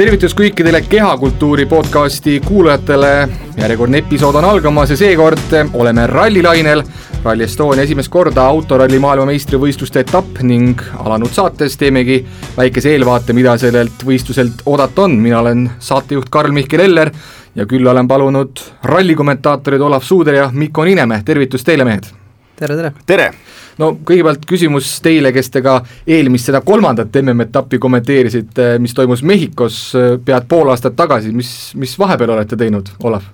tervitus kõikidele Kehakultuuri podcasti kuulajatele. järjekordne episood on algamas ja seekord oleme rallilainel. Rally Estonia esimest korda autoralli maailmameistrivõistluste etapp ning alanud saates teemegi väikese eelvaate, mida sellelt võistluselt oodata on. mina olen saatejuht Karl-Mihkel Eller ja külla olen palunud rallikommentaatorid Olav Suuder ja Mikko Ninemäe, tervitus teile, mehed! Tere, tere! tere! no kõigepealt küsimus teile, kes te ka eelmist, seda kolmandat MM-etappi kommenteerisite, mis toimus Mehhikos pead pool aastat tagasi, mis, mis vahepeal olete teinud, Olav?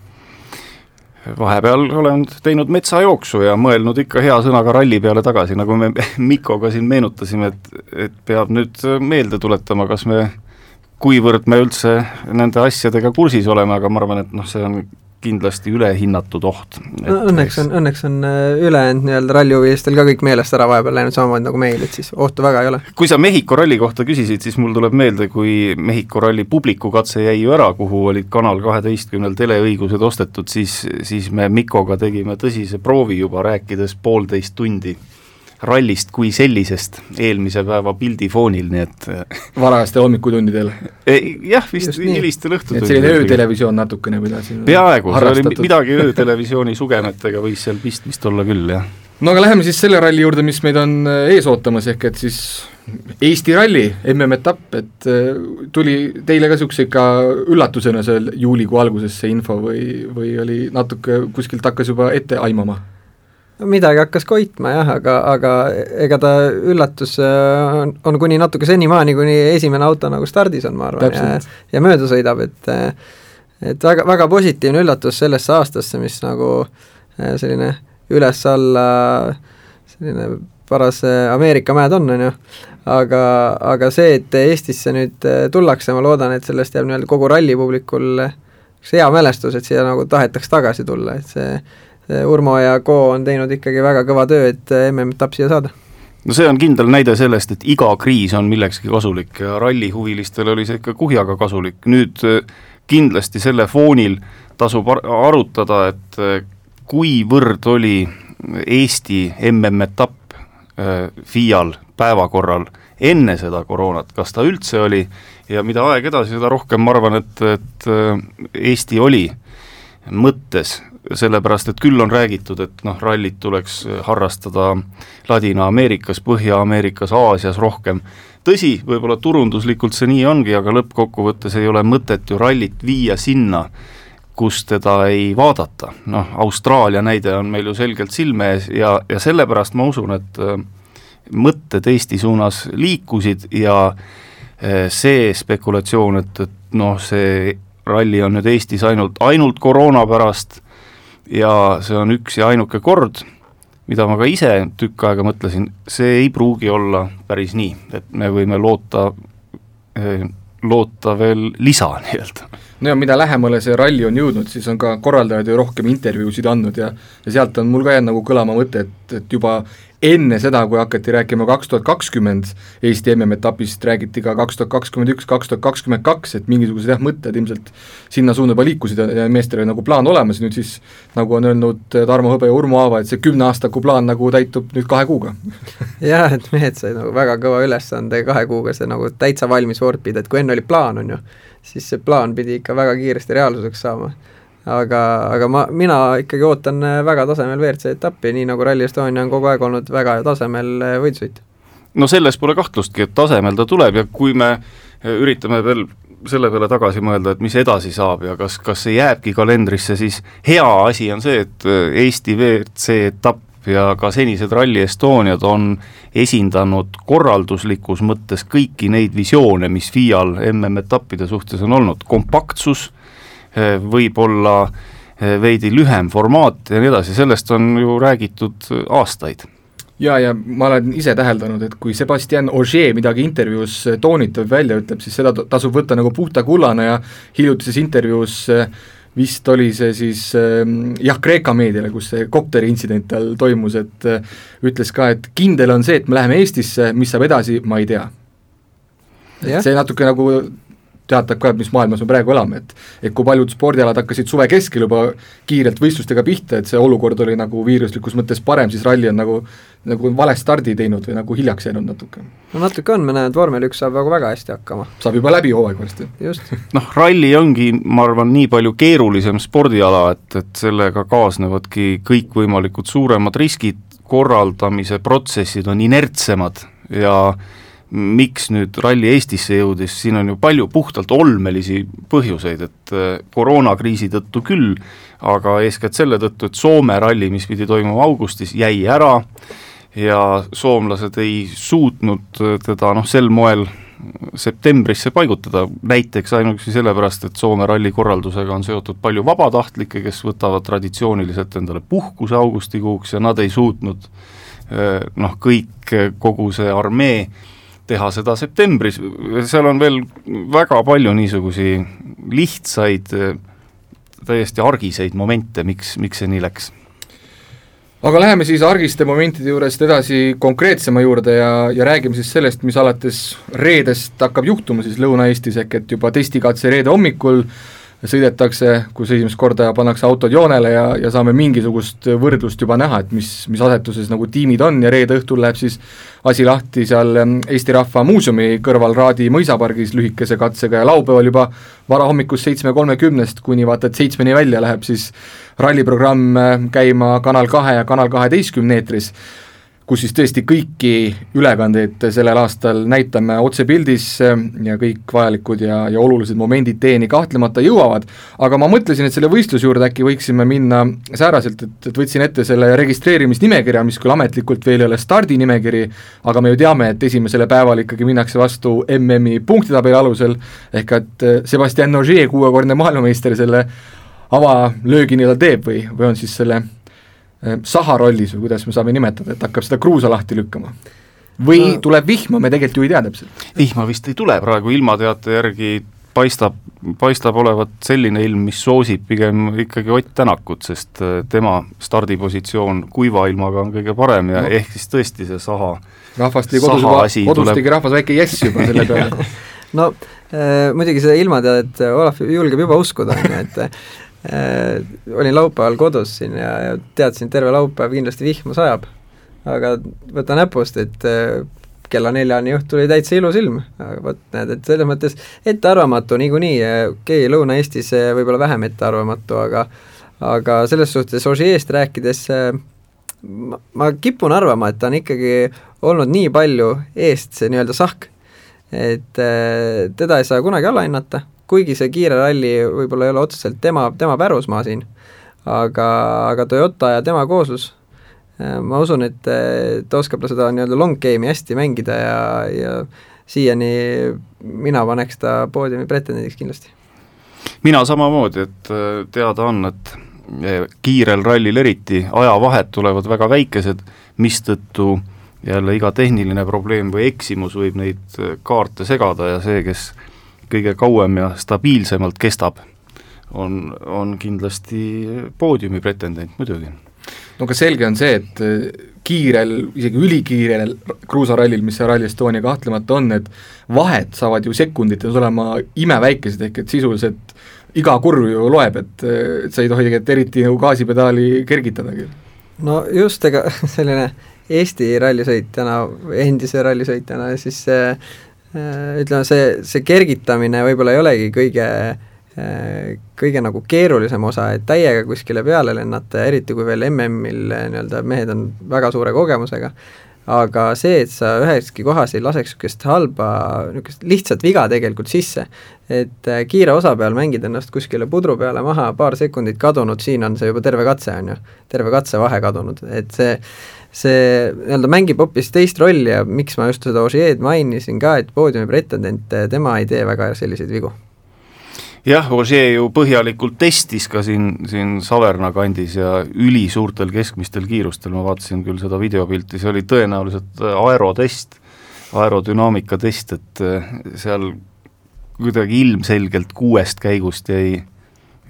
vahepeal olen teinud metsajooksu ja mõelnud ikka hea sõnaga ralli peale tagasi, nagu me Mikoga siin meenutasime, et, et peab nüüd meelde tuletama, kas me, kuivõrd me üldse nende asjadega kursis oleme, aga ma arvan, et noh, see on kindlasti ülehinnatud oht. no õnneks on, õnneks on äh, ülejäänud nii-öelda rallihuvilistel ka kõik meelest ära vahepeal läinud, samamoodi nagu meil, et siis ohtu väga ei ole. kui sa Mehhiko ralli kohta küsisid, siis mul tuleb meelde, kui Mehhiko ralli publikukatse jäi ju ära, kuhu olid Kanal kaheteistkümnel teleõigused ostetud, siis, siis me Mikoga tegime tõsise proovi juba, rääkides poolteist tundi rallist kui sellisest eelmise päeva pildi foonil, nii et varajastel hommikutundidel? jah, vist hilistel õhtutundidel. selline öötelevisioon natukene pidasin peaaegu, see oli midagi öötelevisiooni sugemetega võis seal pistmist olla küll, jah. no aga läheme siis selle ralli juurde, mis meid on äh, ees ootamas, ehk et siis Eesti ralli MM-etapp, et äh, tuli teile ka niisuguse ikka üllatusena seal juulikuu alguses see info või, või oli natuke kuskilt hakkas juba ette aimama? Midagi hakkas koitma jah, aga, aga ega ta üllatus äh, on, on kuni natuke senimaani, kuni esimene auto nagu stardis on, ma arvan, ja, ja mööda sõidab, et et väga, väga positiivne üllatus sellesse aastasse, mis nagu äh, selline üles-alla selline paras äh, Ameerika mäed on, on ju, aga, aga see, et Eestisse nüüd tullakse, ma loodan, et sellest jääb nii-öelda kogu rallipublikul hea mälestus, et siia nagu tahetakse tagasi tulla, et see Urmo ja Co on teinud ikkagi väga kõva töö, et MM-etapp siia saada. No see on kindel näide sellest, et iga kriis on millekski kasulik ja rallihuvilistele oli see ikka kuhjaga kasulik, nüüd äh, kindlasti selle foonil tasub ar arutada, et kuivõrd oli Eesti MM-etapp FIAL päevakorral enne seda koroonat, kas ta üldse oli ja mida aeg edasi, seda rohkem ma arvan, et, et Eesti oli mõttes sellepärast et küll on räägitud, et noh, rallit tuleks harrastada Ladina-Ameerikas, Põhja-Ameerikas, Aasias rohkem, tõsi, võib-olla turunduslikult see nii ongi, aga lõppkokkuvõttes ei ole mõtet ju rallit viia sinna, kus teda ei vaadata, noh, Austraalia näide on meil ju selgelt silme ees ja, ja sellepärast ma usun, et äh, mõtted Eesti suunas liikusid ja äh, see spekulatsioon, et, et noh, see ralli on nüüd Eestis ainult, ainult koroona pärast ja see on üks ja ainuke kord, mida ma ka ise tükk aega mõtlesin, see ei pruugi olla päris nii, et me võime loota, eh, loota veel lisa nii-öelda. No ja mida lähemale see ralli on jõudnud, siis on ka korraldajad ju rohkem intervjuusid andnud ja ja sealt on mul ka jäänud nagu kõlama mõte, et, et juba enne seda, kui hakati rääkima kaks tuhat kakskümmend Eesti MM-etapist, räägiti ka kaks tuhat kakskümmend üks, kaks tuhat kakskümmend kaks, et mingisugused jah, mõtted ilmselt sinna suunda juba liikusid ja, ja meestel oli nagu plaan olemas, nüüd siis nagu on öelnud Tarmo Hõbe ja Urmo Aava, et see kümneaastaku plaan nagu täitub nüüd kahe kuuga. Jah, et mehed said nagu väga kõva ülesande kahe kuuga see nagu täitsa valmis vorpida, et kui enne oli plaan, on ju, siis see plaan pidi ikka väga kiiresti reaalsuseks saama aga, aga ma, mina ikkagi ootan äh, väga tasemel WRC etappi, nii nagu Rally Estonia on kogu aeg olnud väga tasemel äh, võidusõit. no selles pole kahtlustki, et tasemel ta tuleb ja kui me äh, üritame veel selle peale tagasi mõelda, et mis edasi saab ja kas, kas see jääbki kalendrisse, siis hea asi on see, et Eesti WRC etapp ja ka senised Rally Estoniad on esindanud korralduslikus mõttes kõiki neid visioone, mis FIAL MM-etappide suhtes on olnud, kompaktsus, Eh, võib-olla eh, veidi lühem formaat ja nii edasi, sellest on ju räägitud aastaid. Ja, ja ma olen ise täheldanud, et kui Sebastian Ogier midagi intervjuus toonitab, välja ütleb, siis seda tasub võtta nagu puhta kullana ja hiljutises intervjuus eh, vist oli see siis jah, Kreeka meediale, kus see kopteri intsident tal toimus, et ütles ka, et kindel on see, et me läheme Eestisse, mis saab edasi, ma ei tea. et see natuke nagu teatab ka, et mis maailmas me praegu elame, et et kui paljud spordialad hakkasid suve keskel juba kiirelt võistlustega pihta, et see olukord oli nagu viiruslikus mõttes parem, siis ralli on nagu nagu vale stardi teinud või nagu hiljaks jäänud natuke. no natuke on, me näeme, et vormel üks saab nagu väga hästi hakkama. saab juba läbi hooaeg varsti. just. noh, ralli ongi, ma arvan, nii palju keerulisem spordiala, et, et sellega kaasnevadki kõikvõimalikud suuremad riskid, korraldamise protsessid on inertsemad ja miks nüüd ralli Eestisse jõudis, siin on ju palju puhtalt olmelisi põhjuseid, et äh, koroonakriisi tõttu küll, aga eeskätt selle tõttu, et Soome ralli, mis pidi toimuma augustis, jäi ära ja soomlased ei suutnud teda noh, sel moel septembrisse paigutada, näiteks ainuüksi sellepärast, et Soome ralli korraldusega on seotud palju vabatahtlikke, kes võtavad traditsiooniliselt endale puhkuse augustikuuks ja nad ei suutnud äh, noh, kõik, kogu see armee teha seda septembris, seal on veel väga palju niisugusi lihtsaid, täiesti argiseid momente, miks, miks see nii läks. Aga läheme siis argiste momentide juurest edasi konkreetsema juurde ja, ja räägime siis sellest, mis alates reedest hakkab juhtuma siis Lõuna-Eestis, ehk et juba testikatse reede hommikul sõidetakse, kus esimest korda pannakse autod joonele ja, ja saame mingisugust võrdlust juba näha, et mis, mis asetuses nagu tiimid on ja reede õhtul läheb siis asi lahti seal ähm, Eesti Rahva Muuseumi kõrval Raadi mõisapargis lühikese katsega ja laupäeval juba varahommikust seitsme kolmekümnest kuni vaata et seitsmeni välja läheb siis ralliprogramm äh, käima Kanal kahe ja Kanal kaheteistkümne eetris kus siis tõesti kõiki ülekandeid sellel aastal näitame otsepildis ja kõik vajalikud ja, ja olulised momendid teieni kahtlemata jõuavad, aga ma mõtlesin, et selle võistluse juurde äkki võiksime minna sääraselt, et, et võtsin ette selle registreerimisnimekirja, mis küll ametlikult veel ei ole stardinimekiri, aga me ju teame, et esimesele päeval ikkagi minnakse vastu MM-i punktitabeli alusel, ehk et Sebastian Ogier, kuuekordne maailmameister, selle avalöögi nii-öelda teeb või, või on siis selle saha rollis või kuidas me saame nimetada, et hakkab seda kruusa lahti lükkama? või no. tuleb vihma, me tegelikult ju ei tea täpselt. vihma vist ei tule, praegu ilmateate järgi paistab, paistab olevat selline ilm, mis soosib pigem ikkagi Ott Tänakut, sest äh, tema stardipositsioon kuiva ilmaga on kõige parem ja no. ehk siis tõesti see saha rahvast tegi kodus juba, kodus tegi rahvas väike jess juba selle peale no äh, muidugi seda ilmateadet Olav julgeb juba uskuda, on ju, et äh, olin laupäeval kodus siin ja, ja teadsin, terve laupäev kindlasti vihma sajab. aga võta näpust, et äh, kella neljani õhtul oli täitsa ilus ilm, aga vot näed, et selles mõttes ettearvamatu niikuinii, okei okay,, Lõuna-Eestis võib-olla vähem ettearvamatu, aga aga selles suhtes Ožeest rääkides äh, ma, ma kipun arvama, et ta on ikkagi olnud nii palju eest see nii-öelda sahk, et äh, teda ei saa kunagi alahinnata kuigi see kiire ralli võib-olla ei ole otseselt tema, tema pärusmaa siin, aga, aga Toyota ja tema kooslus, äh, ma usun, et ta oskab seda nii-öelda long game'i hästi mängida ja, ja siiani mina paneks ta poodiumi pretendendiks kindlasti. mina samamoodi, et äh, teada on, et äh, kiirel rallil eriti ajavahed tulevad väga väikesed, mistõttu jälle iga tehniline probleem või eksimus võib neid kaarte segada ja see, kes kõige kauem ja stabiilsemalt kestab, on, on kindlasti poodiumi pretendent muidugi. no aga selge on see, et äh, kiirel, isegi ülikiirel kruusarallil, mis see Rally Estonia kahtlemata on, need vahed saavad ju sekundites olema imeväikesed, ehk et sisuliselt iga kurv ju loeb, et, et sa ei tohi tegelikult eriti nagu gaasipedaali kergitadagi. no just, ega selline Eesti rallisõitjana, endise rallisõitjana siis Äh, ütleme, see, see kergitamine võib-olla ei olegi kõige äh, kõige nagu keerulisem osa, et täiega kuskile peale lennata eriti, kui veel MM-il äh, nii-öelda mehed on väga suure kogemusega, aga see, et sa üheski kohas ei laseks niisugust halba, niisugust lihtsat viga tegelikult sisse, et kiire osa peal mängid ennast kuskile pudru peale maha, paar sekundit kadunud, siin on see juba terve katse, on ju, terve katsevahe kadunud, et see see nii-öelda mängib hoopis teist rolli ja miks ma just seda Ožeed mainisin ka, et poodiumi pretendent, tema ei tee väga selliseid vigu. jah, Ožee ju põhjalikult testis ka siin, siin Saverna kandis ja ülisuurtel keskmistel kiirustel, ma vaatasin küll seda videopilti, see oli tõenäoliselt aerotest, aerodünaamika test, et seal kuidagi ilmselgelt kuuest käigust jäi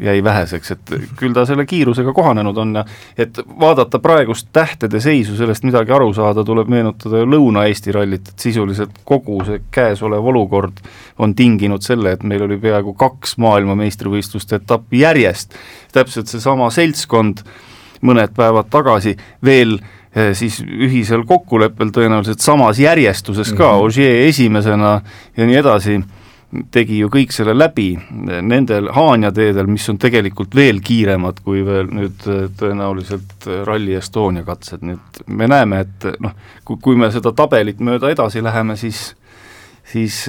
jäi väheseks, et küll ta selle kiirusega kohanenud on ja et vaadata praegust tähtede seisu, sellest midagi aru saada, tuleb meenutada ju Lõuna-Eesti rallit, et sisuliselt kogu see käesolev olukord on tinginud selle, et meil oli peaaegu kaks maailmameistrivõistluste etappi järjest, täpselt seesama seltskond mõned päevad tagasi veel siis ühisel kokkuleppel tõenäoliselt samas järjestuses ka mm, -hmm. Ogier esimesena ja nii edasi, tegi ju kõik selle läbi nendel Haanja teedel, mis on tegelikult veel kiiremad kui veel nüüd tõenäoliselt Rally Estonia katsed, nii et me näeme, et noh, kui, kui me seda tabelit mööda edasi läheme, siis siis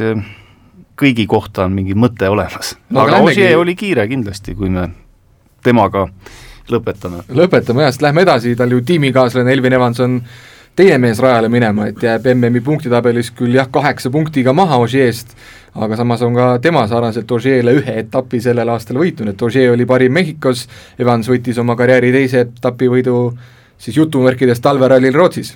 kõigi kohta on mingi mõte olemas no,. aga lähmegi... Ogier oli kiire kindlasti, kui me temaga lõpetame. lõpetame jah, sest lähme edasi, tal ju tiimikaaslane Elvin Evans on teine mees rajale minema, et jääb MM-i punktitabelis küll jah, kaheksa punktiga maha Ogier'st, aga samas on ka tema sarnaselt Ogier'le ühe etapi sellel aastal võitnud, et Ogier oli parim Mehhikos, Evans võttis oma karjääri teise etapi võidu siis jutumärkides talverallil Rootsis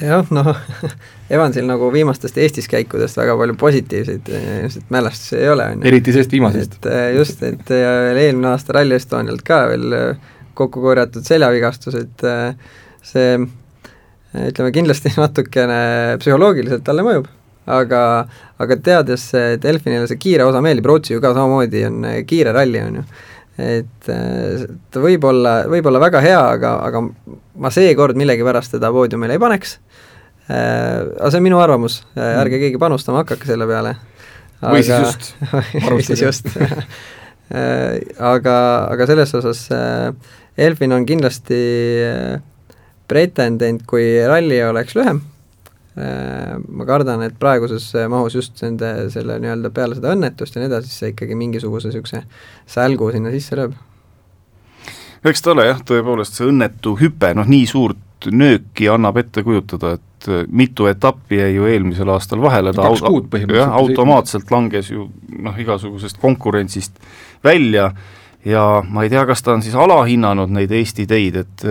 jah, noh Evansil nagu viimastest Eestis käikudest väga palju positiivseid ilmselt mälestusi ei ole, on ju. eriti sellest viimasest. et eh, just, et ja veel eelmine aasta Rally Estonialt ka veel eh, kokku korjatud seljavigastus, et eh, see ütleme kindlasti natukene psühholoogiliselt talle mõjub, aga, aga teades, Delfinile see kiire osa meeldib, Rootsi ju ka samamoodi on kiire ralli, on ju et ta võib olla, võib olla väga hea, aga, aga ma seekord millegipärast teda poodiumile ei paneks äh,, aga see on minu arvamus, ärge mm. keegi panustama hakake selle peale. või siis just või siis just aga, aga selles osas äh, Elfin on kindlasti äh, pretendent, kui ralli oleks lühem. Äh,, ma kardan, et praeguses mahus just nende, selle nii-öelda peale seda õnnetust ja nii edasi, siis see ikkagi mingisuguse niisuguse sälgu sinna sisse lööb. Eks ta ole jah, tõepoolest see õnnetu hüpe, noh nii suurt nööki annab ette kujutada, et äh, mitu etappi jäi ju eelmisel aastal vahele, ta kuud põhimõtteliselt. automaatselt langes ju noh, igasugusest konkurentsist välja. Ja ma ei tea, kas ta on siis alahinnanud neid Eesti teid, et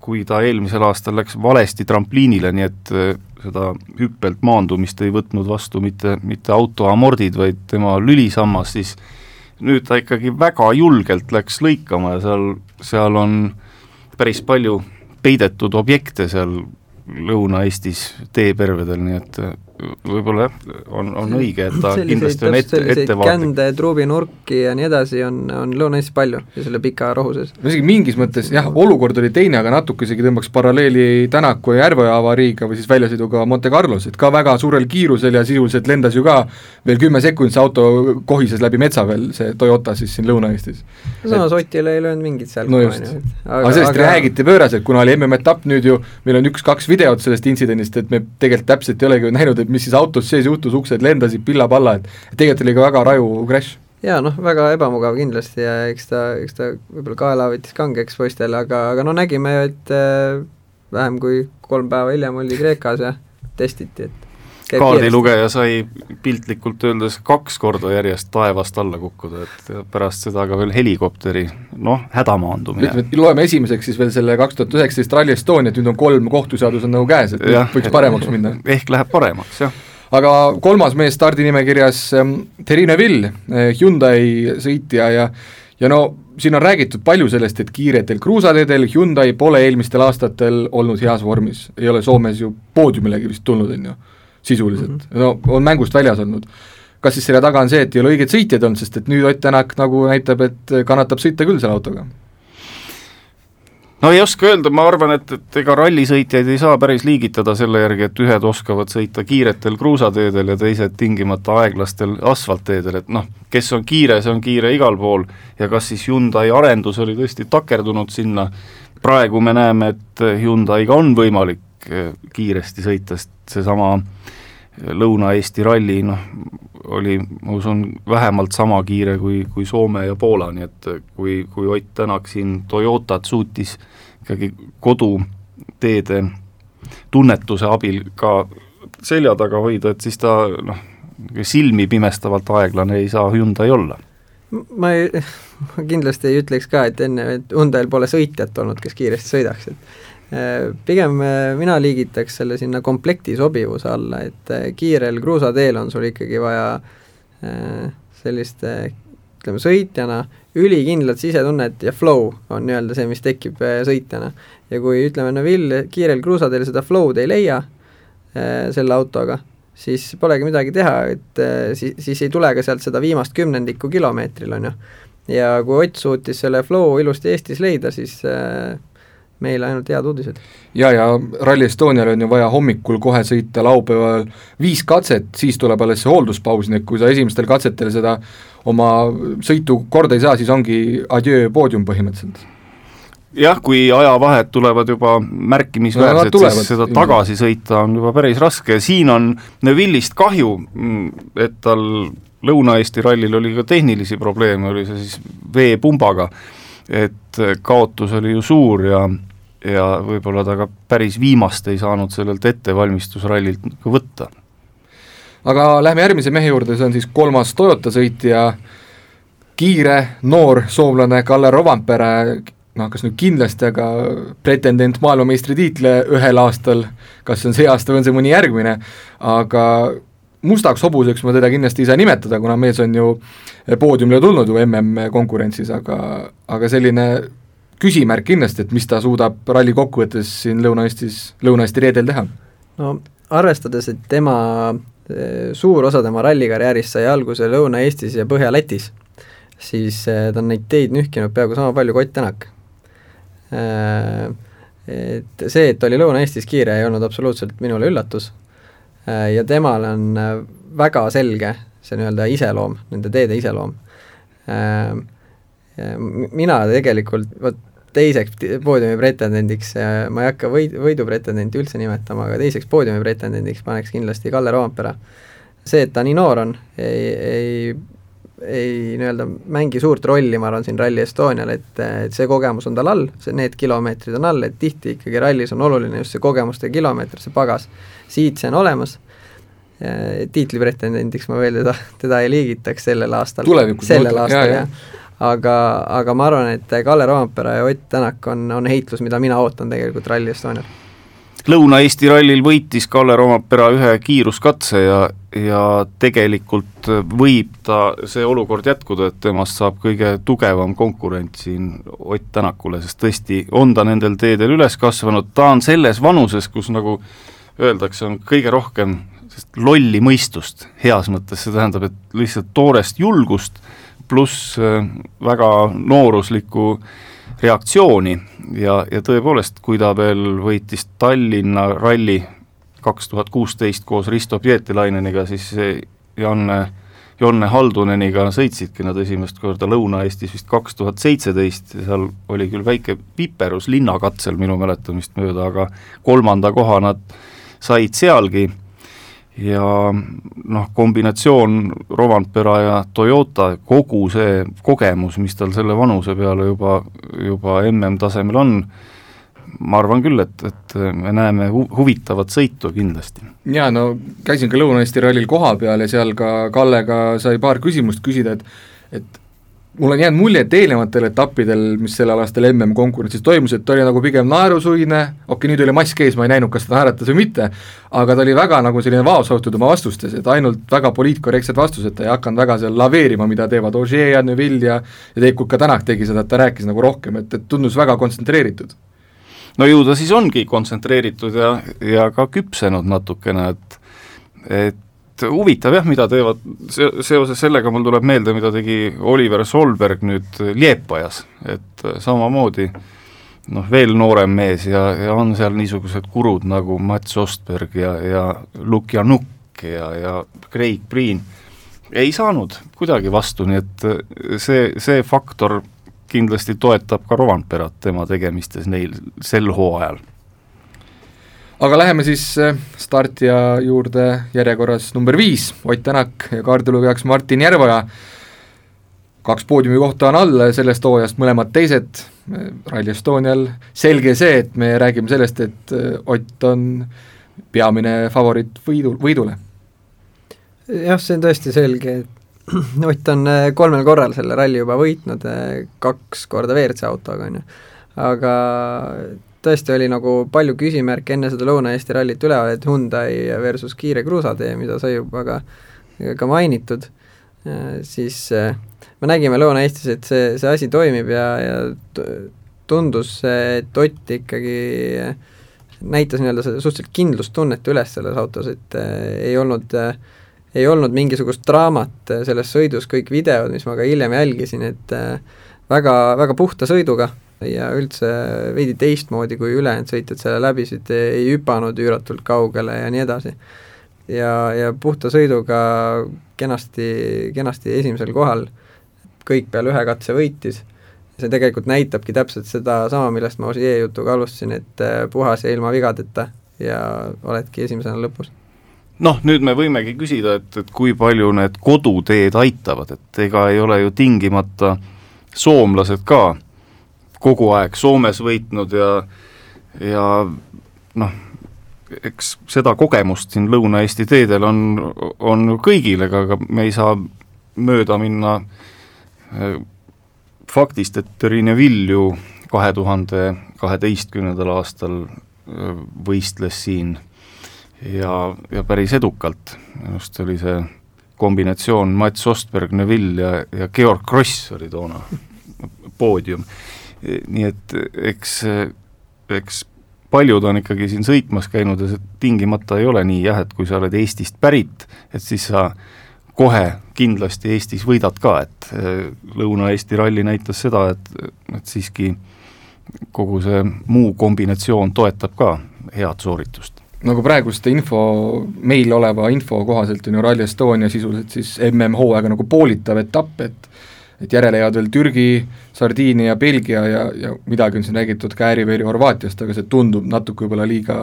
kui ta eelmisel aastal läks valesti trampliinile, nii et äh, seda hüppelt maandumist ei võtnud vastu mitte, mitte auto amordid, vaid tema lülisammas, siis nüüd ta ikkagi väga julgelt läks lõikama ja seal, seal on päris palju peidetud objekte seal Lõuna-Eestis teepervedel, nii et võib-olla jah, on, on õige, et ta selliseid, kindlasti on ette, ettevaatlik. kände, truubinurki ja nii edasi on, on Lõuna-Eestis palju ja selle pika rohu sees. no isegi mingis mõttes jah, olukord oli teine, aga natuke isegi tõmbaks paralleeli Tänaku ja Järveoja avariiga või siis väljasõiduga Monte Carlos, et ka väga suurel kiirusel ja sisuliselt lendas ju ka veel kümme sekundit, see auto kohises läbi metsa veel, see Toyota siis siin Lõuna-Eestis. samas Otile ei löönud mingit seal no just, aga, aga sellest aga... räägiti pööraselt, kuna oli MM-etapp nüüd ju, meil on üks-kaks videot sellest intsidendist, et me tegelikult täpselt ei olegi näinud, et et mis siis autos sees juhtus, uksed lendasid pilla-palla, et tegelikult oli ka väga raju crash. jaa, noh, väga ebamugav kindlasti ja eks ta, eks ta võib-olla kaela võttis kangeks poistele, aga, aga no nägime ju, et äh, vähem kui kolm päeva hiljem oli Kreekas ja testiti, et kaardilugeja sai piltlikult öeldes kaks korda järjest taevast alla kukkuda, et pärast seda ka veel helikopteri noh, hädamaandumine. ütleme, loeme esimeseks siis veel selle kaks tuhat üheksateist Rally Estoniat, nüüd on kolm kohtuseadus on nagu käes, et ja, võiks paremaks minna. ehk läheb paremaks, jah aga kolmas mees stardinimekirjas ähm,, Terine Vill, äh, Hyundai sõitja ja ja no siin on räägitud palju sellest, et kiiretel kruusateedel Hyundai pole eelmistel aastatel olnud heas vormis, ei ole Soomes ju poodiumilegi vist tulnud, on ju sisuliselt mm, -hmm. no on mängust väljas olnud. kas siis selle taga on see, et ei ole õigeid sõitjaid olnud, sest et nüüd Ott Tänak nagu näitab, et kannatab sõita küll selle autoga? no ei oska öelda, ma arvan, et, et ega rallisõitjaid ei saa päris liigitada selle järgi, et ühed oskavad sõita kiiretel kruusateedel ja teised tingimata aeglastel asfaltteedel, et noh, kes on kiire, see on kiire igal pool ja kas siis Hyundai arendus oli tõesti takerdunud sinna, praegu me näeme, et Hyundai'ga on võimalik eh, kiiresti sõita, sest seesama Lõuna-Eesti ralli noh, oli, ma usun, vähemalt sama kiire kui, kui Soome ja Poola, nii et kui, kui Ott Tänak siin Toyotat suutis ikkagi koduteede tunnetuse abil ka selja taga hoida, et siis ta noh, silmi pimestavalt aeglane ei saa Hyundai olla. Ma ei, ma kindlasti ei ütleks ka, et enne, et Hyundai'l pole sõitjat olnud, kes kiiresti sõidaks, et Äh, pigem äh, mina liigitaks selle sinna komplekti sobivuse alla, et äh, kiirel kruusateel on sul ikkagi vaja sellist ütleme, sõitjana ülikindlat sisetunnet ja flow on nii-öelda see, mis tekib sõitjana. ja kui ütleme, Neville kiirel kruusateel seda flow'd ei leia selle autoga, siis polegi midagi teha, et siis, siis ei tule ka sealt seda viimast kümnendikku kilomeetril, on ju. ja kui Ott suutis selle flow ilusti Eestis leida, siis äh, meile ainult head uudised. ja, ja Rally Estonial on ju vaja hommikul kohe sõita laupäeval viis katset, siis tuleb alles see hoolduspaus, nii et kui sa esimestel katsetel seda oma sõitu korda ei saa, siis ongi adjöö poodium põhimõtteliselt jah, kui ajavahed tulevad juba märkimisväärsed siis seda tagasi sõita on juba päris raske. Ja siin on Neville'ist kahju, et tal Lõuna-Eesti rallil oli ka tehnilisi probleeme, oli see siis veepumbaga, et kaotus oli ju suur ja ja võib-olla ta ka päris viimast ei saanud sellelt ettevalmistusrallilt ka võtta. aga lähme järgmise mehe juurde, see on siis kolmas Toyota sõitja, kiire noor soomlane Kalle Rovanpere, noh, kas nüüd kindlasti, aga pretendent maailmameistritiitle ühel aastal, kas see on see aasta või on see mõni järgmine, aga mustaks hobuseks ma teda kindlasti ei saa nimetada, kuna mees on ju poodiumile tulnud ju MM-konkurentsis, aga, aga selline küsimärk kindlasti, et mis ta suudab ralli kokkuvõttes siin Lõuna-Eestis, Lõuna-Eesti reedel teha? no arvestades, et tema, suur osa tema rallikarjäärist sai alguse Lõuna-Eestis ja Põhja-Lätis, siis eh, ta on neid teid nühkinud peaaegu sama palju kui Ott Tänak. Eh, et see, et oli Lõuna-Eestis kiire, ei olnud absoluutselt minule üllatus eh, ja temal on väga selge see nii-öelda iseloom, nende teede iseloom mina tegelikult, vot teiseks poodiumi pretendendiks, ma ei hakka võid, võidupretendenti üldse nimetama, aga teiseks poodiumi pretendendiks paneks kindlasti Kalle Roompere. see, et ta nii noor on, ei, ei ei nii-öelda mängi suurt rolli, ma arvan, siin Rally Estonial, et, et see kogemus on tal all, see, need kilomeetrid on all, et tihti ikkagi rallis on oluline just see kogemuste kilomeeter, see pagas. siit see on olemas, tiitlipretendendiks ma veel teda, teda ei liigitaks sellel aastal. sellel aastal, jah aga, aga ma arvan, et Kalle Roompere ja Ott Tänak on, on heitlus, mida mina ootan tegelikult Rally Estonial. Lõuna-Eesti rallil võitis Kalle Roompere ühe kiiruskatse ja, ja tegelikult võib ta see olukord jätkuda, et temast saab kõige tugevam konkurent siin Ott Tänakule, sest tõesti on ta nendel teedel üles kasvanud, ta on selles vanuses, kus nagu öeldakse, on kõige rohkem lolli mõistust heas mõttes, see tähendab, et lihtsalt toorest julgust pluss äh, väga nooruslikku reaktsiooni. Ja, ja tõepoolest, kui ta veel võitis Tallinna ralli kaks tuhat kuusteist koos Risto Pietilaineniga, siis Janne, Jonne Halduneniga sõitsidki nad esimest korda Lõuna-Eestis vist kaks tuhat seitseteist. Ja seal oli küll väike viperus linnakatsel minu mäletamist mööda, aga kolmanda koha nad said sealgi ja noh, kombinatsioon Rovanpera ja Toyota, kogu see kogemus, mis tal selle vanuse peale juba, juba MM-tasemel on, ma arvan küll, et, et me näeme hu-, huvitavat sõitu kindlasti. jaa, no käisin ka Lõuna-Eesti rallil kohapeal ja seal ka Kallega sai paar küsimust küsida, et et mul on jäänud mulje, et eelnevatel etappidel, mis sellel aastal MM-konkurentsis toimus, et ta oli nagu pigem naerusuine, okei okay,, nüüd oli mask ees, ma ei näinud, kas ta naeratas või mitte, aga ta oli väga nagu selline vaoshoitud oma vastustes, et ainult väga poliitkorrektsed vastused, ta ei hakanud väga seal laveerima, mida teevad Ogier ja Neville ja ja tegelikult ka Tänak tegi seda, et ta rääkis nagu rohkem, et, et tundus väga kontsentreeritud. no ju ta siis ongi kontsentreeritud ja, ja ka küpsenud natukene, et et et huvitav jah, mida teevad, seoses sellega mul tuleb meelde, mida tegi Oliver Solberg nüüd Liepajas, et samamoodi noh, veel noorem mees ja, ja on seal niisugused kurud nagu Mats Ostberg ja, ja Lukjanukk ja, ja Craig Breen, ei saanud kuidagi vastu, nii et see, see faktor kindlasti toetab ka Rovanperat tema tegemistes neil sel hooajal aga läheme siis äh, startija juurde järjekorras number viis, Ott Tänak ja kaardilugejaks Martin Järveoja, kaks poodiumi kohta on all sellest hooajast, mõlemad teised, äh, Rally Estonial, selge see, et me räägime sellest, et äh, Ott on peamine favoriit võidu, võidule. jah, see on tõesti selge, et Ott on kolmel korral selle ralli juba võitnud, kaks korda WRC autoga, on ju, aga tõesti oli nagu palju küsimärke enne seda Lõuna-Eesti rallit üleval, et Hyundai versus kiire kruusatee, mida sai juba ka, ka mainitud, siis me nägime Lõuna-Eestis, et see, see asi toimib ja, ja tundus, et Ott ikkagi näitas nii-öelda seda suhteliselt kindlustunnet üles selles autos, et ei olnud ei olnud mingisugust draamat selles sõidus, kõik videod, mis ma ka hiljem jälgisin, et väga, väga puhta sõiduga ja üldse veidi teistmoodi, kui ülejäänud sõitjad selle läbisid, ei hüpanud üüratult kaugele ja nii edasi. ja, ja puhta sõiduga kenasti, kenasti esimesel kohal, kõik peale ühe katse võitis, see tegelikult näitabki täpselt sedasama, millest ma Ossier jutuga alustasin, et äh, puhas ja ilma vigadeta ja oledki esimesena lõpus noh, nüüd me võimegi küsida, et, et kui palju need koduteed aitavad, et ega ei ole ju tingimata soomlased ka kogu aeg Soomes võitnud ja, ja noh, eks seda kogemust siin Lõuna-Eesti teedel on, on ju kõigil, ega, aga me ei saa mööda minna äh, faktist, et Riine Vilju kahe tuhande kaheteistkümnendal aastal äh, võistles siin ja, ja päris edukalt, minu arust oli see kombinatsioon Mats Ostberg, Neville ja, ja Georg Kross oli toona poodium nii et eks, eks paljud on ikkagi siin sõitmas käinud ja see tingimata ei ole nii jah, et kui sa oled Eestist pärit, et siis sa kohe kindlasti Eestis võidad ka, et eh, Lõuna-Eesti ralli näitas seda, et, et siiski kogu see muu kombinatsioon toetab ka head sooritust. Nagu praeguste info, meil oleva info kohaselt on ju Rally Estonia sisuliselt siis MM-hooaega nagu poolitav etapp, et et järele jäävad veel Türgi, Sardiinia, Belgia ja, ja midagi on siin räägitud ka Ääriveri Horvaatiast, aga see tundub natuke võib-olla liiga,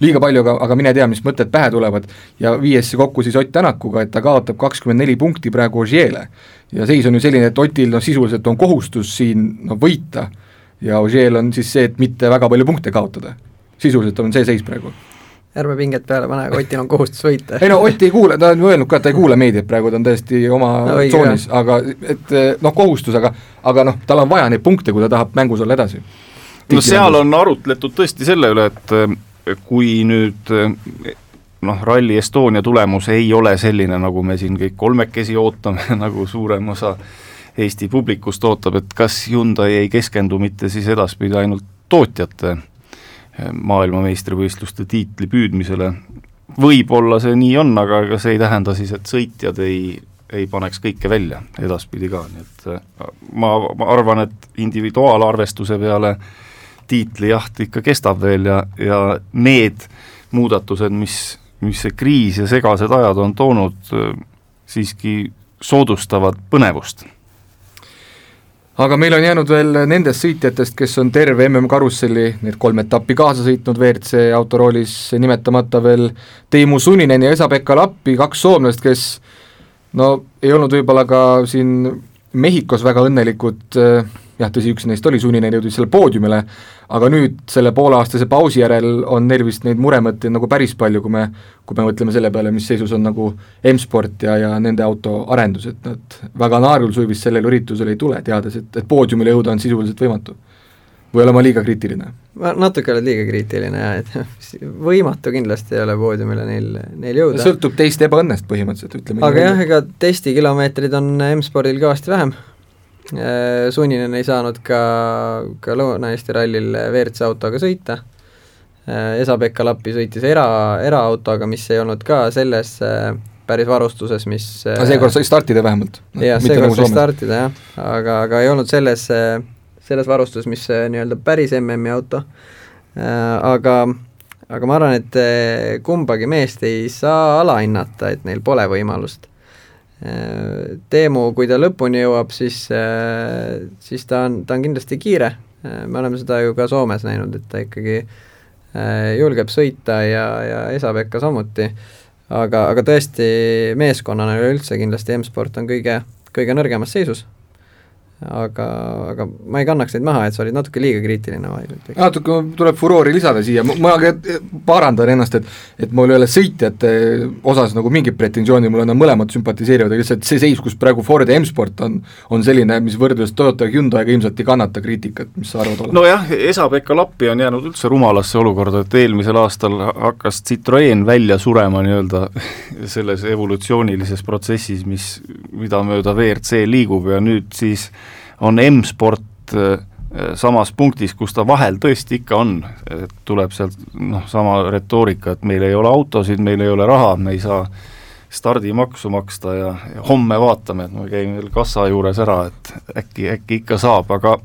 liiga palju, aga, aga mine tea, mis mõtted pähe tulevad. ja viies see kokku siis Ott Tänakuga, et ta kaotab kakskümmend neli punkti praegu Ožeele. ja seis on ju selline, et Otil noh, sisuliselt on kohustus siin noh, võita ja Ožeel on siis see, et mitte väga palju punkte kaotada. sisuliselt on see seis praegu ärme pinget peale pane, aga Otil on kohustus võita. ei no Ott ei kuule, ta on ju öelnud ka, et ta ei kuule meediat praegu, ta on täiesti oma no, tsoonis, aga et noh, kohustus, aga aga noh, tal on vaja neid punkte, kui ta tahab mängus olla edasi. no seal on arutletud tõesti selle üle, et kui nüüd noh, Rally Estonia tulemus ei ole selline, nagu me siin kõik kolmekesi ootame nagu suurem osa Eesti publikust ootab, et kas Hyundai ei keskendu mitte siis edaspidi ainult tootjate maailmameistrivõistluste tiitli püüdmisele. võib-olla see nii on, aga ega see ei tähenda siis, et sõitjad ei, ei paneks kõike välja edaspidi ka, nii et äh, ma, ma arvan, et individuaalarvestuse peale tiitlijaht ikka kestab veel ja, ja need muudatused, mis, mis see kriis ja segased ajad on toonud, äh, siiski soodustavad põnevust aga meil on jäänud veel nendest sõitjatest, kes on terve MM-karusselli, need kolm etappi kaasa sõitnud WRC autoroolis, nimetamata veel Teemu Suninen ja Esa-Pekka Lappi, kaks soomlast, kes no ei olnud võib-olla ka siin Mehhikos väga õnnelikud äh, jah, tõsi, üks neist oli sunnine, jõudis selle poodiumile, aga nüüd selle pooleaastase pausi järel on neil vist neid muremõtteid nagu päris palju, kui me, kui me mõtleme selle peale, mis seisus on nagu M-sport ja, ja nende auto arendus, et nad väga naerul vist sellel üritusel ei tule, teades, et, et poodiumile jõuda on sisuliselt võimatu. või olen ma liiga kriitiline? ma natuke oled liiga kriitiline jah, et võimatu kindlasti ei ole poodiumile neil, neil jõuda. sõltub teist ebaõnnest põhimõtteliselt, ütleme aga jah, ega testikilomeetrid on M-spordil kõvasti vähem Äh, Sunninen ei saanud ka, ka Lõuna-Eesti rallil WRC autoga sõita, äh, Esa-Pekka Lappi sõitis era, eraautoga, mis ei olnud ka selles äh, päris varustuses, mis aga seekord sai startida vähemalt? jah, seekord nagu sai startida jah, aga, aga ei olnud selles, selles varustuses, mis nii-öelda päris MM-i auto, aga aga ma arvan, et kumbagi meest ei saa alahinnata, et neil pole võimalust Teemu, kui ta lõpuni jõuab, siis, siis ta on, ta on kindlasti kiire, me oleme seda ju ka Soomes näinud, et ta ikkagi julgeb sõita ja, ja Esa-Pekka samuti, aga, aga tõesti, meeskonnana üleüldse kindlasti M-sport on kõige, kõige nõrgemas seisus aga, aga ma ei kannaks neid maha, et sa olid natuke liiga kriitiline, natuke tuleb furoori lisada siia, ma parandan ennast, et et mul ei ole sõitjate osas nagu mingit pretensiooni, mul on nad mõlemad sümpatiseerivad, aga lihtsalt see seis, kus praegu Ford ja M-sport on, on selline, mis võrdluses Toyota ja Hyundai'ga ilmselt ei kannata kriitikat, mis sa arvad? nojah, Esa-Pekka Lappi on jäänud üldse rumalasse olukorda, et eelmisel aastal hakkas Citroen välja surema nii-öelda selles evolutsioonilises protsessis, mis, mida mööda WRC liigub ja nüüd siis on M-sport äh, samas punktis, kus ta vahel tõesti ikka on, tuleb sealt noh, sama retoorika, et meil ei ole autosid, meil ei ole raha, me ei saa stardimaksu maksta ja, ja homme vaatame, et ma käin veel kassa juures ära, et äkki, äkki ikka saab, aga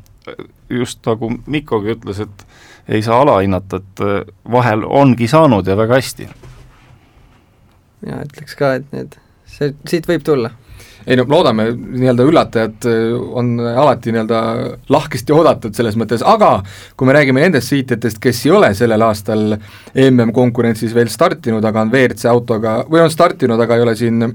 just nagu Mikkogi ütles, et ei saa alahinnata, et äh, vahel ongi saanud ja väga hästi. mina ütleks ka, et need, see, siit võib tulla ei no loodame, nii-öelda üllatajad äh, on alati nii-öelda lahkesti oodatud selles mõttes, aga kui me räägime nendest sõitjatest, kes ei ole sellel aastal MM-konkurentsis veel startinud, aga on WRC autoga, või on startinud, aga ei ole siin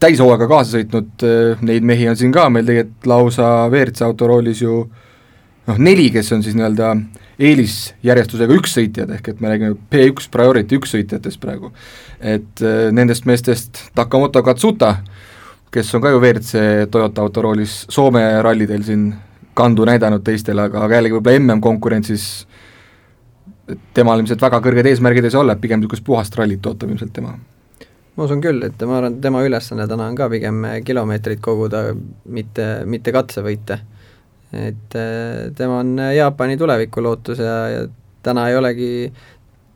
täishooaega kaasa sõitnud, äh, neid mehi on siin ka meil tegelikult lausa WRC auto roolis ju noh, neli, kes on siis nii-öelda eelisjärjestusega ükssõitjad, ehk et me räägime P1 priority ükssõitjatest praegu. et äh, nendest meestest Takamoto Katsuta, kes on ka ju WRC Toyota autoroolis Soome rallidel siin kandu näidanud teistele, aga, aga jällegi võib-olla MM-konkurentsis temal ilmselt väga kõrged eesmärgid ei saa olla, et pigem niisugust puhast rallit ootab ilmselt tema. ma usun küll, et ma arvan, et tema ülesanne täna on ka pigem kilomeetreid koguda, mitte, mitte katsevõite. et äh, tema on Jaapani tuleviku lootus ja, ja täna ei olegi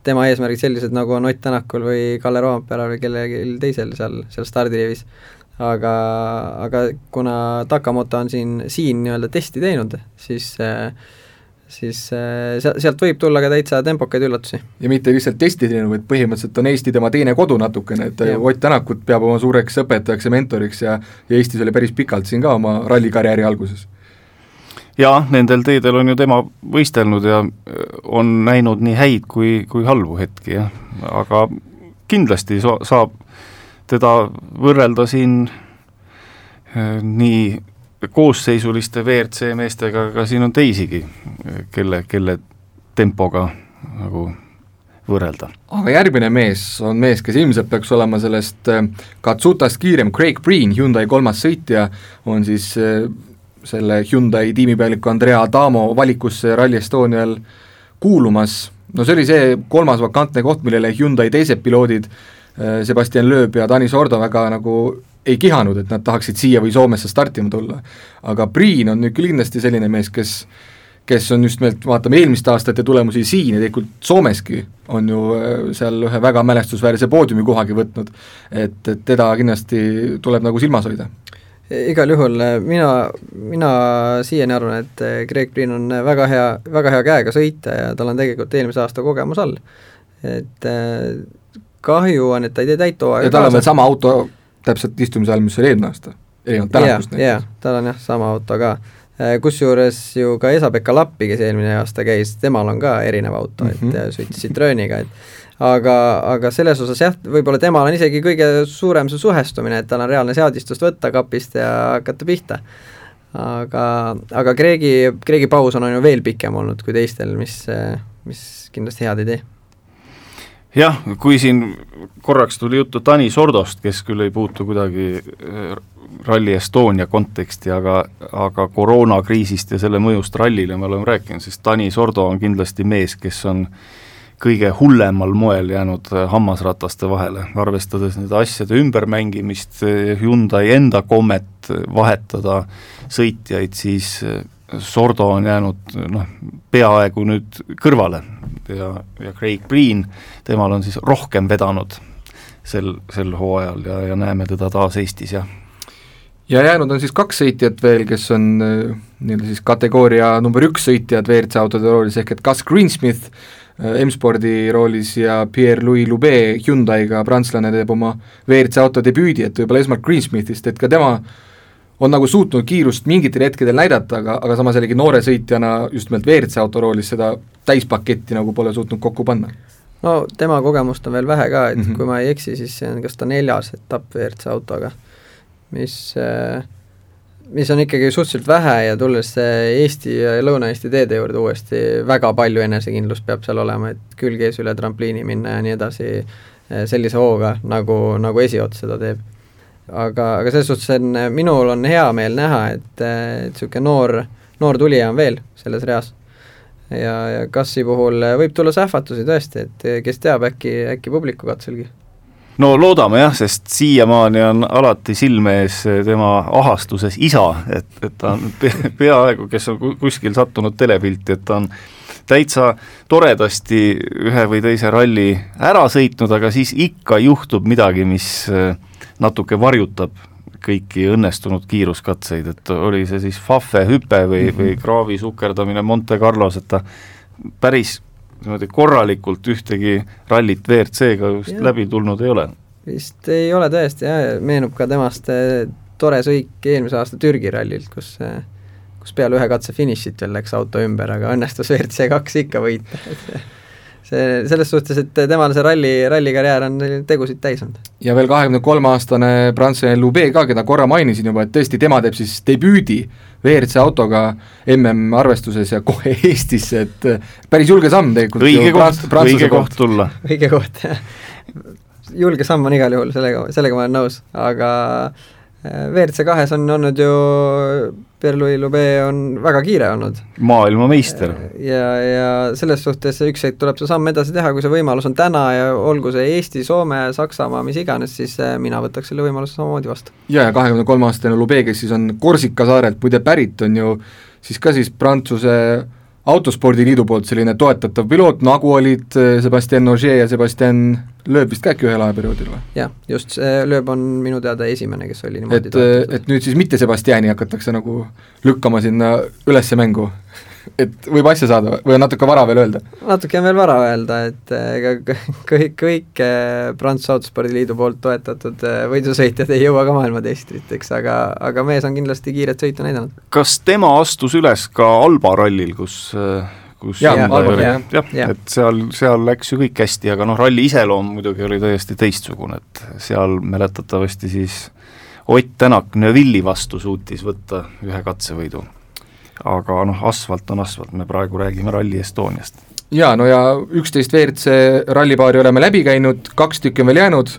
tema eesmärgid sellised, nagu on Ott Tänakul või Kalle Roomperal või kellelgi teisel seal, seal stardirivis aga, aga kuna Takamoto on siin, siin nii-öelda testi teinud, siis siis seal, sealt võib tulla ka täitsa tempokaid üllatusi. ja mitte lihtsalt testi teinud, vaid põhimõtteliselt on Eesti tema teine kodu natukene, et ja. Ott Tänakut peab oma suureks õpetajaks ja mentoriks ja ja Eestis oli päris pikalt siin ka oma rallikarjääri alguses jaa, nendel teedel on ju tema võistelnud ja on näinud nii häid kui, kui halbu hetki, jah, aga kindlasti so-, saab teda võrrelda siin äh, nii koosseisuliste WRC meestega, aga siin on teisigi, kelle, kelle tempoga nagu võrrelda. aga järgmine mees on mees, kes ilmselt peaks olema sellest äh, Katsutast kiirem, Craig Breen, Hyundai kolmas sõitja, on siis äh, selle Hyundai tiimipealiku Andrea Adamo valikusse Rally Estonial kuulumas, no see oli see kolmas vakantne koht, millele Hyundai teised piloodid Äh, Sebastian Loeb ja Tanis Ordo väga nagu ei kihanud, et nad tahaksid siia või Soomesse startima tulla. aga Priin on nüüd küll kindlasti selline mees, kes kes on just nimelt, vaatame eelmiste aastate tulemusi siin ja tegelikult Soomeski on ju äh, seal ühe väga mälestusväärse poodiumi kohagi võtnud, et, et teda kindlasti tuleb nagu silmas hoida igal juhul äh, mina, mina siiani arvan, et Greg Priin on väga hea, väga hea käega sõita ja tal on tegelikult eelmise aasta kogemus all. et kahju on, et ta ei tee täit hooaega ja tal on veel sama auto täpselt istumise all, mis oli eelmine aasta, erinevalt tänavust näiteks. jah, tal on jah, sama auto ka. Äh, kusjuures ju ka Esa-Pekka Lappi, kes eelmine aasta käis, temal on ka erinev auto mm, -hmm. et mhm. sõitis Citrooniga, et aga, aga selles osas jah, võib-olla temal on isegi kõige suurem see suhestumine, et tal on reaalne seadistust võtta kapist ja hakata pihta. aga, aga Kreegi, Kreegi paus on ju veel pikem olnud kui teistel, mis, mis kindlasti head ei tee jah, kui siin korraks tuli juttu Tanis Ordost, kes küll ei puutu kuidagi äh, Rally Estonia konteksti, aga, aga koroonakriisist ja selle mõjust rallile me oleme rääkinud, siis Tanis Ordo on kindlasti mees, kes on kõige hullemal moel jäänud äh, hammasrataste vahele, arvestades nende asjade ümbermängimist, äh, Hyundai enda kommet vahetada sõitjaid, siis Sordo on jäänud noh, peaaegu nüüd kõrvale ja, ja Craig Green, temal on siis rohkem vedanud sel, sel hooajal ja, ja näeme teda taas Eestis, jah. ja jäänud on siis kaks sõitjat veel, kes on äh, nii-öelda siis kategooria number üks sõitjad WRC autode roolis, ehk et Gus Greensmith äh, M-spordi roolis ja Pierre-Louis Loubet Hyundai'ga, prantslane teeb oma WRC auto debüüdi, et võib-olla esmalt Greensmithist, et ka tema on nagu suutnud kiirust mingitel hetkedel näidata, aga, aga samas jällegi noore sõitjana just nimelt WRC auto roolis seda täispaketti nagu pole suutnud kokku panna. no tema kogemust on veel vähe ka, et mm -hmm. kui ma ei eksi, siis see on kas ta neljas etapp WRC autoga, mis mis on ikkagi suhteliselt vähe ja tulles Eesti ja Lõuna-Eesti teede juurde uuesti, väga palju enesekindlust peab seal olema, et külg ees üle trampliini minna ja nii edasi, sellise hooga, nagu, nagu esiots seda teeb aga, aga selles suhtes on, minul on hea meel näha, et, niisugune noor, noor tulija on veel selles reas. ja, ja Kassi puhul võib tulla sähvatusi tõesti, et kes teab, äkki, äkki publiku katselgi no loodame jah, sest siiamaani on alati silme ees tema ahastuses isa, et, et ta on pe peaaegu, kes on kuskil sattunud telepilti, et ta on täitsa toredasti ühe või teise ralli ära sõitnud, aga siis ikka juhtub midagi, mis äh, natuke varjutab kõiki õnnestunud kiiruskatseid, et oli see siis Fafe hüpe või mm, -hmm. või kraavi sukerdamine Monte Carlos, et ta päris niimoodi korralikult ühtegi rallit WRC-ga just ja. läbi tulnud ei ole. vist ei ole tõesti jah, meenub ka temast eh, tore sõik eelmise aasta Türgi rallilt, kus eh, kus peale ühe katse finišit veel läks auto ümber, aga õnnestus WRC kaks ikka võita see selles suhtes, et temal see ralli, rallikarjäär on tegusid täis olnud. ja veel kahekümne kolme aastane Prantsuse Lube ka, keda korra mainisin juba, et tõesti, tema teeb siis debüüdi WRC autoga MM-arvestuses ja kohe Eestisse, et päris julge samm tegelikult. õige koht, õige koht tulla. õige koht, jah. julge samm on igal juhul, sellega, sellega ma olen nõus, aga äh, WRC kahes on olnud ju Pierre-Louis Lube on väga kiire olnud. maailmameister. ja, ja selles suhtes üks hetk tuleb see samm edasi teha, kui see võimalus on täna ja olgu see Eesti, Soome, Saksamaa, mis iganes, siis äh, mina võtaks selle võimaluse samamoodi vastu. ja, ja kahekümne kolme aastane Lube, kes siis on Korsika saarelt muide pärit, on ju siis ka siis Prantsuse autospordiliidu poolt selline toetatav piloot, nagu olid äh, Sebastian Ogier ja Sebastian Loeb vist ka äkki ühel ajaperioodil või? jah, just, Loeb on minu teada esimene, kes oli niimoodi et, äh, et nüüd siis mitte Sebastiani hakatakse nagu lükkama sinna ülesse mängu et võib asja saada või on natuke vara veel öelda? natuke on veel vara öelda, et eh, ega kõik, kõik eh, Prantsuse Autospordiliidu poolt toetatud eh, võidusõitjad ei jõua ka maailmateistriteks, aga, aga mees on kindlasti kiiret sõitu näidanud. kas tema astus üles ka Alba rallil, kus kus jah, jah, jah, et seal, seal läks ju kõik hästi, aga noh, ralli iseloom muidugi oli täiesti teistsugune, et seal mäletatavasti siis Ott Tänak Neuvilli vastu suutis võtta ühe katsevõidu aga noh, asfalt on asfalt, me praegu räägime Rally Estoniast. jaa, no ja üksteist WRC rallipaari oleme läbi käinud, kaks tükki on veel jäänud,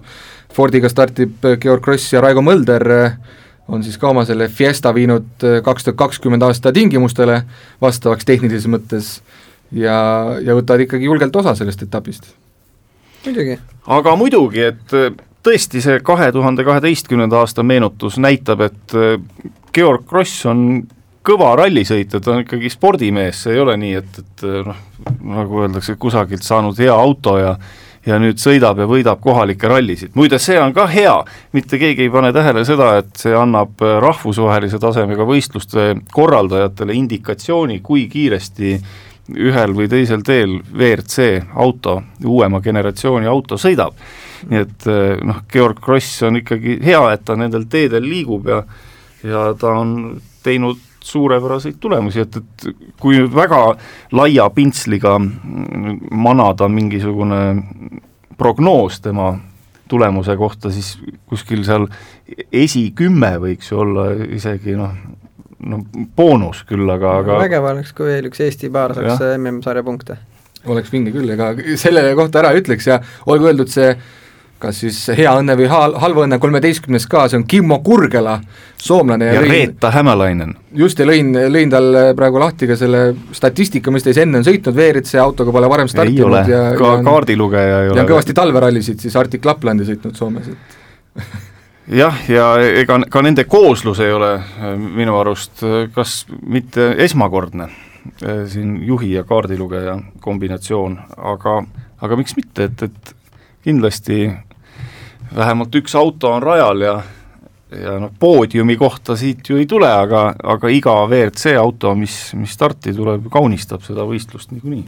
Fordiga startib Georg Kross ja Raigo Mölder, on siis ka oma selle Fiesta viinud kaks tuhat kakskümmend aasta tingimustele vastavaks tehnilises mõttes ja, ja võtavad ikkagi julgelt osa sellest etapist. muidugi. aga muidugi, et tõesti, see kahe tuhande kaheteistkümnenda aasta meenutus näitab, et Georg Kross on kõva rallisõitja, ta on ikkagi spordimees, see ei ole nii, et, et noh, nagu öeldakse, kusagilt saanud hea auto ja ja nüüd sõidab ja võidab kohalikke rallisid, muide see on ka hea, mitte keegi ei pane tähele seda, et see annab rahvusvahelise tasemega võistluste korraldajatele indikatsiooni, kui kiiresti ühel või teisel teel WRC auto, uuema generatsiooni auto sõidab. nii et noh, Georg Kross on ikkagi hea, et ta nendel teedel liigub ja ja ta on teinud suurepäraseid tulemusi, et, et kui nüüd väga laia pintsliga manada mingisugune prognoos tema tulemuse kohta, siis kuskil seal esikümme võiks ju olla isegi noh, no boonus küll, aga, aga vägev oleks, kui veel üks Eesti paar saaks MM-sarja punkte. oleks vinge küll, ega selle kohta ära ei ütleks ja olgu öeldud, see kas siis hea õnne või hal-, halva õnne kolmeteistkümnes ka, see on Kimmo Kurgela, soomlane ja, ja Reeta Hämälainen. just, ja lõin, lõin tal praegu lahti ka selle statistika, mis ta siis enne on sõitnud, WRC autoga pole varem startinud ja ka ja kaardilugeja ei ole. ja on kõvasti talverallisid siis Arctic Laplandi sõitnud Soomes, et jah, ja ega ka nende kooslus ei ole äh, minu arust äh, kas mitte esmakordne, äh, siin juhi ja kaardilugeja kombinatsioon, aga, aga miks mitte, et, et kindlasti vähemalt üks auto on rajal ja ja noh, poodiumi kohta siit ju ei tule, aga, aga iga WRC auto, mis, mis starti tuleb, kaunistab seda võistlust niikuinii.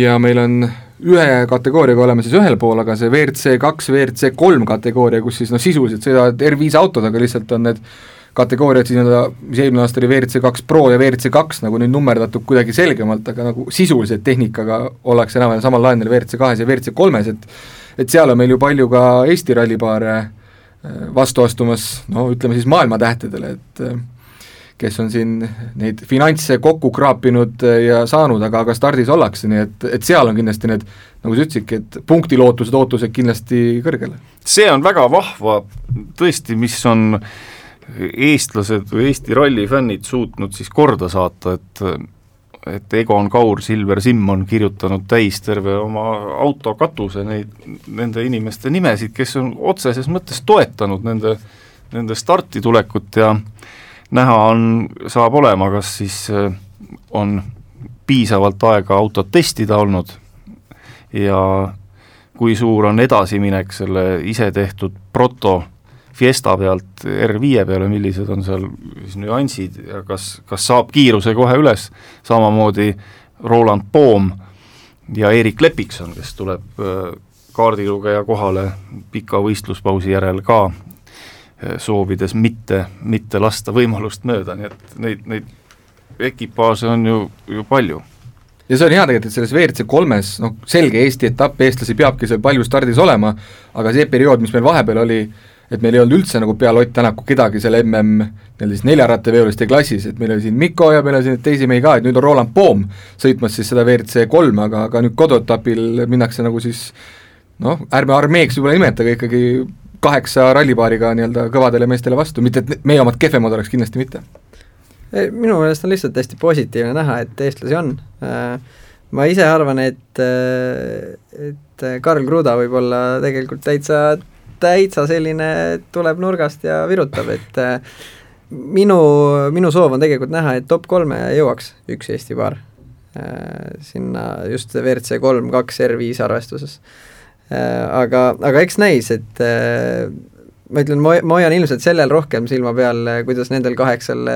ja meil on ühe kategooriaga oleme siis ühel pool, aga see WRC kaks, WRC kolm kategooria, kus siis noh, sisuliselt sõidavad R5 autod, aga lihtsalt on need kategooriad siis nii-öelda, mis eelmine aasta oli WRC kaks Pro ja WRC kaks nagu nüüd nummerdatud kuidagi selgemalt, aga nagu sisuliselt tehnikaga ollakse enam-vähem samal lainel WRC kahes ja WRC kolmes, et et seal on meil ju palju ka Eesti rallipaare äh, vastu astumas, no ütleme siis maailmatähtedele, et äh, kes on siin neid finantse kokku kraapinud äh, ja saanud, aga, aga stardis ollakse, nii et, et seal on kindlasti need, nagu sa ütlesidki, et punktilootused, ootused kindlasti kõrgele. see on väga vahva tõesti, mis on eestlased või Eesti rallifännid suutnud siis korda saata, et et Egon Kaur, Silver Simm on kirjutanud täis terve oma auto katuse neid, nende inimeste nimesid, kes on otseses mõttes toetanud nende, nende starti tulekut ja näha on, saab olema, kas siis äh, on piisavalt aega autot testida olnud ja kui suur on edasiminek selle isetehtud proto Fiesta pealt R5 peale, millised on seal siis nüansid ja kas, kas saab kiiruse kohe üles, samamoodi Roland Poom ja Erik Lepikson, kes tuleb äh, kaardilugeja kohale pika võistluspausi järel ka äh, soovides mitte, mitte lasta võimalust mööda, nii et neid, neid ekipaaže on ju, ju palju. Ja see on hea tegelikult, et selles WRC kolmes noh, selge Eesti etapp, eestlasi peabki seal palju stardis olema, aga see periood, mis meil vahepeal oli, et meil ei olnud üldse nagu peale Ott Tänaku kedagi seal MM nii-öelda siis neljarattaveoliste klassis, et meil oli siin Mikko ja meil oli siin teisi mehi ka, et nüüd on Roland Poom sõitmas siis seda WRC kolme, aga, aga nüüd koduetapil minnakse nagu siis noh, ärme armeeks võib-olla nimeta, aga ikkagi kaheksa rallipaariga nii-öelda kõvadele meestele vastu, mitte et meie omad kehvemad oleks, kindlasti mitte minu meelest on lihtsalt hästi positiivne näha, et eestlasi on. Äh, ma ise arvan, et, äh, et Karl Kruda võib olla tegelikult täitsa, täitsa selline, tuleb nurgast ja virutab, et äh, minu, minu soov on tegelikult näha, et top kolme jõuaks üks Eesti paar sinna just WRC kolm, kaks, R5 arvestuses. aga, aga eks näis, et ma ütlen, ma, ma hoian ilmselt sellel rohkem silma peal, kuidas nendel kaheksal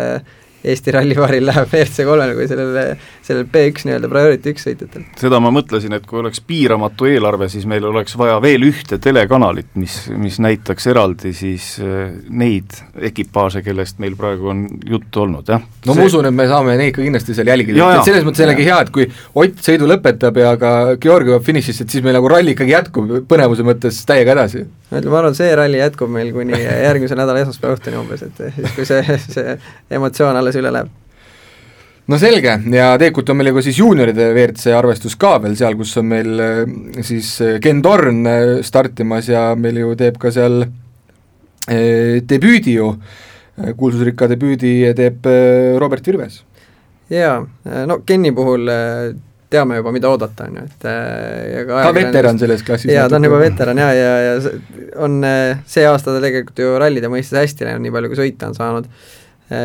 Eesti rallipaaril läheb WRC kolmele kui sellele, sellel B1 nii-öelda priority üks sõitjatel. seda ma mõtlesin, et kui oleks piiramatu eelarve, siis meil oleks vaja veel ühte telekanalit, mis, mis näitaks eraldi siis äh, neid ekipaaže, kellest meil praegu on juttu olnud, jah. no See... ma usun, et me saame neid ka kindlasti seal jälgida, et selles mõttes jällegi hea, et kui Ott sõidu lõpetab ja ka Georgi jõuab finišisse, et siis meil nagu ralli ikkagi jätkub põnevuse mõttes täiega edasi. ma ütlen, ma arvan, see ralli jätkub meil kuni järgmise nädala esmaspäeva õhtuni umbes, et siis kui see, see emotsioon alles üle läheb no selge, ja tegelikult on meil ju ka siis juunioride WRC arvestus ka veel seal, kus on meil äh, siis äh, Ken Torn äh, startimas ja meil ju teeb ka seal debüüdi ju, kuulsusrikka debüüdi teeb Robert Virves. jaa, no Kenni puhul teame juba, mida oodata, on ju, et ja ka ka veteran selles klassis. jaa, ta on juba veteran ja, ja, ja on see aasta ta tegelikult ju rallide mõistes hästi läinud, nii palju kui sõita on saanud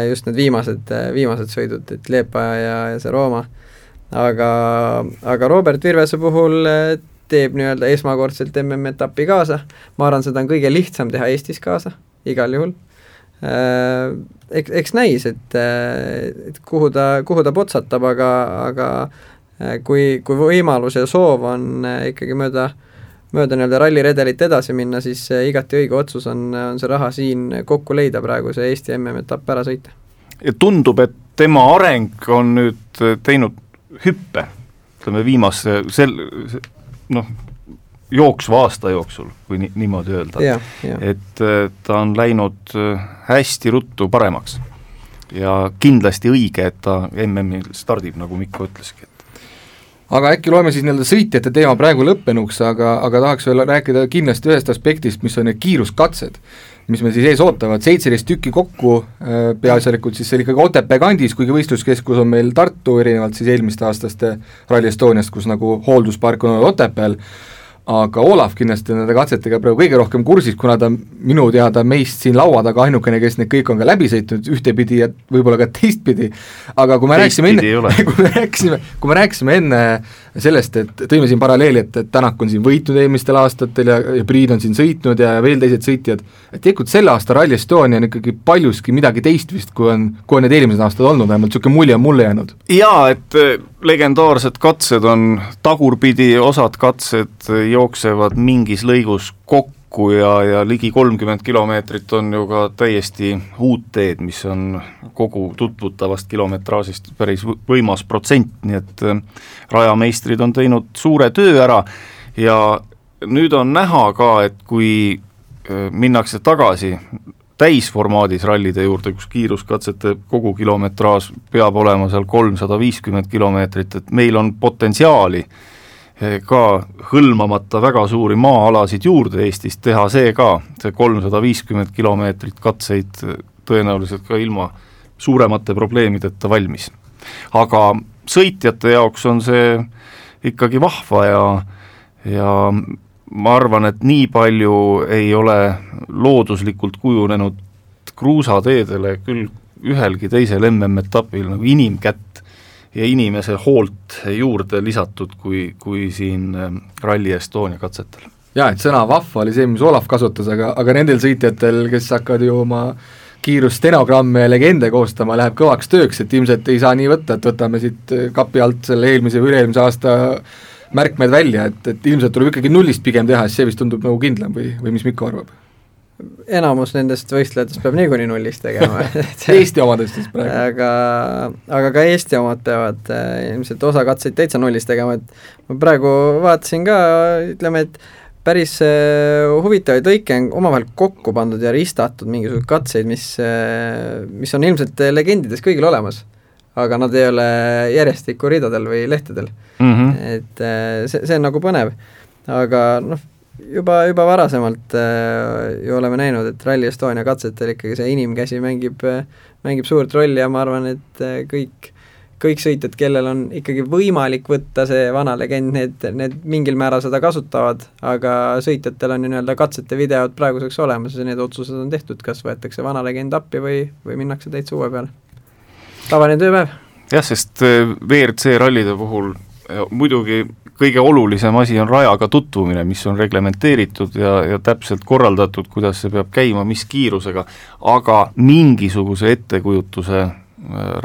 just need viimased, äh, viimased sõidud, et Leepa ja, ja see Rooma, aga, aga Robert Virvese puhul äh, teeb nii-öelda esmakordselt MM-etappi kaasa, ma arvan, seda on kõige lihtsam teha Eestis kaasa, igal juhul, eks, eks näis, et, et kuhu ta, kuhu ta potsatab, aga, aga kui, kui võimalus ja soov on ikkagi mööda äh, mööda nii-öelda ralliredelit edasi minna, siis igati õige otsus on, on see raha siin kokku leida praegu, see Eesti MM-etapp ära sõita. ja tundub, et tema areng on nüüd teinud hüppe, ütleme viimase sel-, noh, jooksva aasta jooksul, kui ni-, niimoodi öelda. et äh, ta on läinud äh, hästi ruttu paremaks. ja kindlasti õige, et ta MM-il stardib, nagu Mikko ütleski, aga äkki loeme siis nii-öelda sõitjate teema praegu lõppenuks, aga, aga tahaks veel rääkida kindlasti ühest aspektist, mis on need kiiruskatsed, mis meil siis ees ootavad, seitseteist tükki kokku, äh, peaasjalikult siis seal ikkagi Otepää kandis, kuigi võistluskeskus on meil Tartu, erinevalt siis eelmiste aastaste Rally Estoniast, kus nagu hoolduspark on olnud Otepääl, aga Olav kindlasti on nende katsetega praegu kõige rohkem kursis, kuna ta minu teada meist siin laua taga ainukene, kes need kõik on ka läbi sõitnud ühtepidi ja võib-olla ka teistpidi, aga kui me rääkisime enne, kui me rääkisime, kui me rääkisime enne sellest, et tõime siin paralleeli, et, et Tänak on siin võitnud eelmistel aastatel ja, ja Priit on siin sõitnud ja veel teised sõitjad, et tegelikult selle aasta Rally Estonia on ikkagi paljuski midagi teist vist, kui on, kui on need eelmised aastad olnud, vähemalt niisugune mulje on mulle jäänud. jaa, et legendaarsed katsed on tagurpidi, osad katsed jooksevad mingis lõigus kokku ja, ja ligi kolmkümmend kilomeetrit on ju ka täiesti uut teed, mis on kogu tutvutavast kilometraažist päris võimas protsent, nii et äh, rajameistrid on teinud suure töö ära. Ja nüüd on näha ka, et kui äh, minnakse tagasi täisformaadis rallide juurde, kus kiiruskatsete kogukilometraaž peab olema seal kolmsada viiskümmend kilomeetrit, et meil on potentsiaali eh, ka hõlmamata väga suuri maa-alasid juurde Eestis teha see ka, see kolmsada viiskümmend kilomeetrit katseid eh, tõenäoliselt ka ilma suuremate probleemideta valmis. aga sõitjate jaoks on see ikkagi vahva ja ja ma arvan, et nii palju ei ole looduslikult kujunenud kruusateedele küll ühelgi teisel MM-etapil nagu inimkätt ja inimese hoolt juurde lisatud, kui, kui siin ähm, Rally Estonia katsetel. jaa, et sõna vahva oli see, mis Olav kasutas, aga, aga nendel sõitjatel, kes hakkavad ju oma kiirusstenogramme ja legende koostama, läheb kõvaks tööks, et ilmselt ei saa nii võtta, et võtame siit kapi alt selle eelmise või üle-eelmise aasta märkmed välja, et, et ilmselt tuleb ikkagi nullist pigem teha, siis see vist tundub nagu kindlam või, või mis Mikko arvab? Enamus nendest võistlejatest peab niikuinii nullist tegema Eesti omadest siis praegu. aga, aga ka Eesti omad peavad äh, ilmselt osa katseid täitsa nullist tegema, et ma praegu vaatasin ka, ütleme, et päris äh, huvitavaid lõike on omavahel kokku pandud ja ristatud mingisuguseid katseid, mis äh,, mis on ilmselt legendides kõigil olemas. aga nad ei ole järjestikku ridadel või lehtedel mm. -hmm. et see, see on nagu põnev. aga noh, juba, juba varasemalt äh, ju oleme näinud, et Rally Estonia katsetel ikkagi see inimkäsi mängib äh,, mängib suurt rolli ja ma arvan, et äh, kõik, kõik sõitjad, kellel on ikkagi võimalik võtta see vana legend, need, need mingil määral seda kasutavad, aga sõitjatel on ju nii-öelda katsete videod praeguseks olemas ja need otsused on tehtud, kas võetakse vana legend appi või, või minnakse täitsa uue peale. tavaline tööpäev. jah, sest äh, WRC rallide puhul muidugi kõige olulisem asi on rajaga tutvumine, mis on reglementeeritud ja, ja täpselt korraldatud, kuidas see peab käima, mis kiirusega, aga mingisuguse ettekujutuse äh,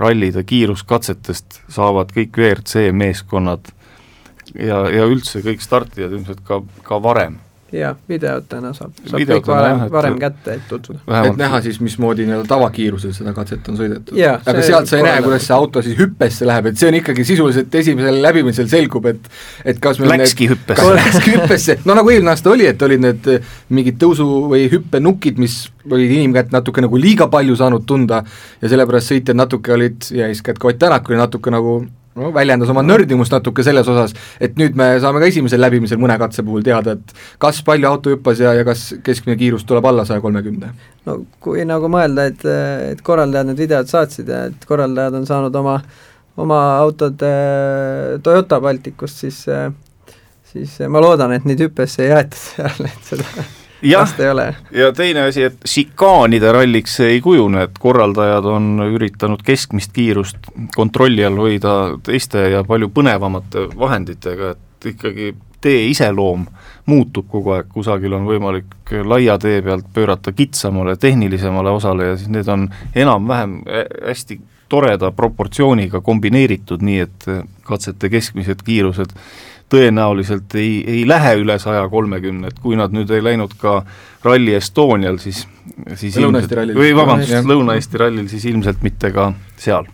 rallide kiiruskatsetest saavad kõik WRC meeskonnad ja, ja üldse kõik startijad ilmselt ka, ka varem jaa, videotena saab, saab Videotena, kõik varem, varem kätte, et tutvuda. et näha siis, mismoodi nii-öelda tavakiirusel seda katset on sõidetud. aga sealt sa ei näe, kuidas see auto siis hüppesse läheb, et see on ikkagi sisuliselt esimesel läbimisel selgub, et et kas meil Läkski need, hüppesse. Läkski hüppesse, no nagu eelmine aasta oli, et olid need eh, mingid tõusu- või hüppenukid, mis olid inimkätt natuke nagu liiga palju saanud tunda ja sellepärast sõitjad natuke olid ja eeskätt ka Ott Tänak oli natuke nagu no väljendas oma nördimust natuke selles osas, et nüüd me saame ka esimesel läbimisel mõne katse puhul teada, et kas palju auto hüppas ja, ja kas keskmine kiirus tuleb alla saja kolmekümne. no kui nagu mõelda, et, et korraldajad need videod saatsid ja et korraldajad on saanud oma, oma autod äh, Toyota Balticust, siis äh, siis ma loodan, et neid hüppesse ei aeta seal, et seda jah, ja teine asi, et šikaanide ralliks ei kujune, et korraldajad on üritanud keskmist kiirust kontrolli all hoida teiste ja palju põnevamate vahenditega, et ikkagi tee iseloom muutub kogu aeg, kusagil on võimalik laia tee pealt pöörata kitsamale, tehnilisemale osale ja siis need on enam-vähem hästi toreda proportsiooniga kombineeritud, nii et katsete keskmised kiirused tõenäoliselt ei, ei lähe üle saja kolmekümne, et kui nad nüüd ei läinud ka Rally Estonial, siis siis Lõuna-Eesti rallil. või vabandust, Lõuna-Eesti rallil, siis ilmselt mitte ka seal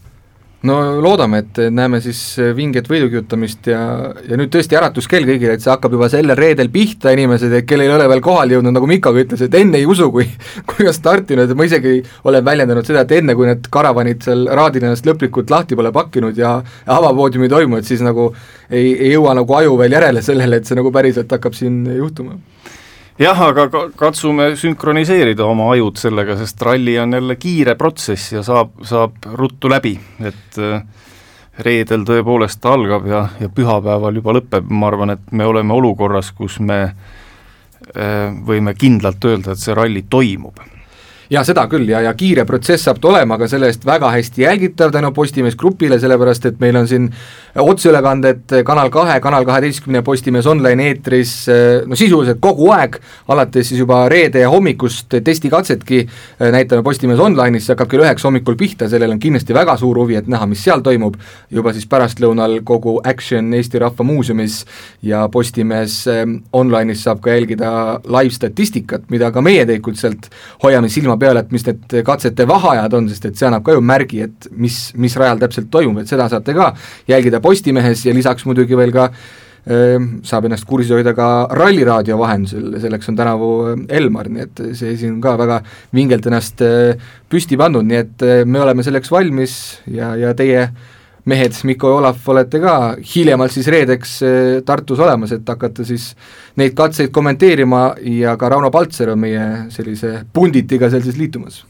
no loodame, et näeme siis vinget võidukihutamist ja, ja nüüd tõesti äratuskell kõigile, et see hakkab juba sellel reedel pihta, inimesed, kellel ei ole veel kohale jõudnud, nagu Miko ka ütles, et enne ei usu, kui kui on startinud, ma isegi olen väljendanud seda, et enne, kui need karavanid seal raadil ennast lõplikult lahti pole pakkinud ja, ja avapoodium ei toimu, et siis nagu ei, ei jõua nagu aju veel järele sellele, et see nagu päriselt hakkab siin juhtuma jah, aga katsume sünkroniseerida oma ajud sellega, sest ralli on jälle kiire protsess ja saab, saab ruttu läbi, et äh, reedel tõepoolest algab ja, ja pühapäeval juba lõpeb, ma arvan, et me oleme olukorras, kus me äh, võime kindlalt öelda, et see ralli toimub. Jaa, seda küll. Ja, ja kiire protsess saab ta olema, aga selle eest väga hästi jälgitav tänu Postimees Grupile, sellepärast et meil on siin otseülekanded Kanal kahe, Kanal kaheteistkümne Postimees online eetris no sisuliselt kogu aeg, alates siis juba reede hommikust testikatsetki näitame Postimees Online'is, see hakkab kell üheksa hommikul pihta, sellel on kindlasti väga suur huvi, et näha, mis seal toimub, juba siis pärastlõunal kogu Action Eesti Rahva Muuseumis ja Postimees Online'is saab ka jälgida live-statistikat, mida ka meie tegelikult sealt hoiame silma peal, et mis need katsete vaheajad on, sest et see annab ka ju märgi, et mis, mis rajal täpselt toimub, et seda saate ka jälgida Postimehes ja lisaks muidugi veel ka saab ennast kursis hoida ka Ralliraadio vahendusel, selleks on tänavu Elmar, nii et see siin ka väga vingelt ennast püsti pannud, nii et me oleme selleks valmis ja, ja teie mehed, Mikko ja Olav, olete ka hiljemalt siis reedeks Tartus olemas, et hakata siis neid katseid kommenteerima ja ka Rauno Paltser on meie sellise punditiga seal siis liitumas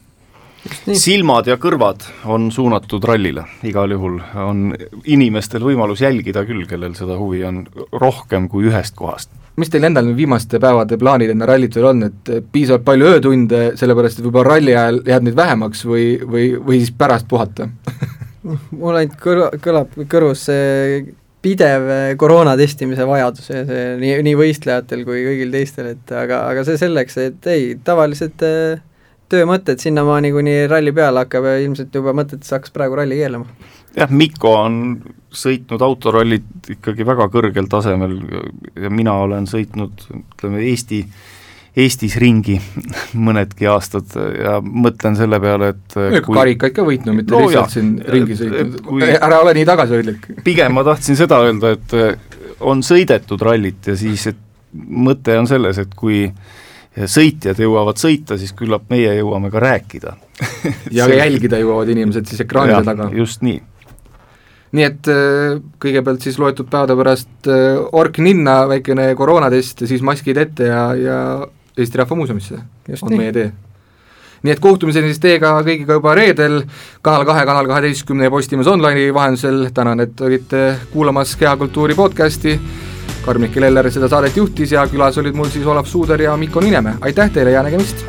silmad ja kõrvad on suunatud rallile, igal juhul on inimestel võimalus jälgida küll, kellel seda huvi on rohkem kui ühest kohast. mis teil endal viimaste päevade plaanid enne rallit veel on, et piisavalt palju öötunde, sellepärast et võib-olla ralli ajal jääb neid vähemaks või, või, või siis pärast puhata? Mul ainult kõr-, kõlab kõrvus see pidev koroona testimise vajadus ja see nii, nii võistlejatel kui kõigil teistel, et aga, aga see selleks, et ei, tavalised töömõtted sinnamaani, kuni ralli peale hakkab ja ilmselt juba mõtetes hakkas praegu ralli keelama. jah, Mikko on sõitnud autorallit ikkagi väga kõrgel tasemel ja mina olen sõitnud, ütleme, Eesti Eestis ringi mõnedki aastad ja mõtlen selle peale, et kui karikaid ka võitnud, mitte no, lihtsalt jah, siin ringi sõitnud kui..., ära ole nii tagasihoidlik. pigem ma tahtsin seda öelda, et on sõidetud rallit ja siis, et mõte on selles, et kui sõitjad jõuavad sõita, siis küllap meie jõuame ka rääkida ja ka jälgida jõuavad inimesed siis ekraanide taga. just nii nii et äh, kõigepealt siis loetud päevade pärast äh, ork ninna, väikene koroonatest ja siis maskid ette ja, ja Eesti Rahva Muuseumisse Just on nii. meie tee. nii et kohtumiseni siis teiega kõigiga juba reedel, Kanal kahe, Kanal kaheteistkümne ja Postimees Online'i vahendusel, tänan, et olite kuulamas Kehakultuuri podcasti, Karm-Mihkel Eller seda saadet juhtis ja külas olid mul siis Olav Suuder ja Mikko Ninemäe, aitäh teile ja nägemist!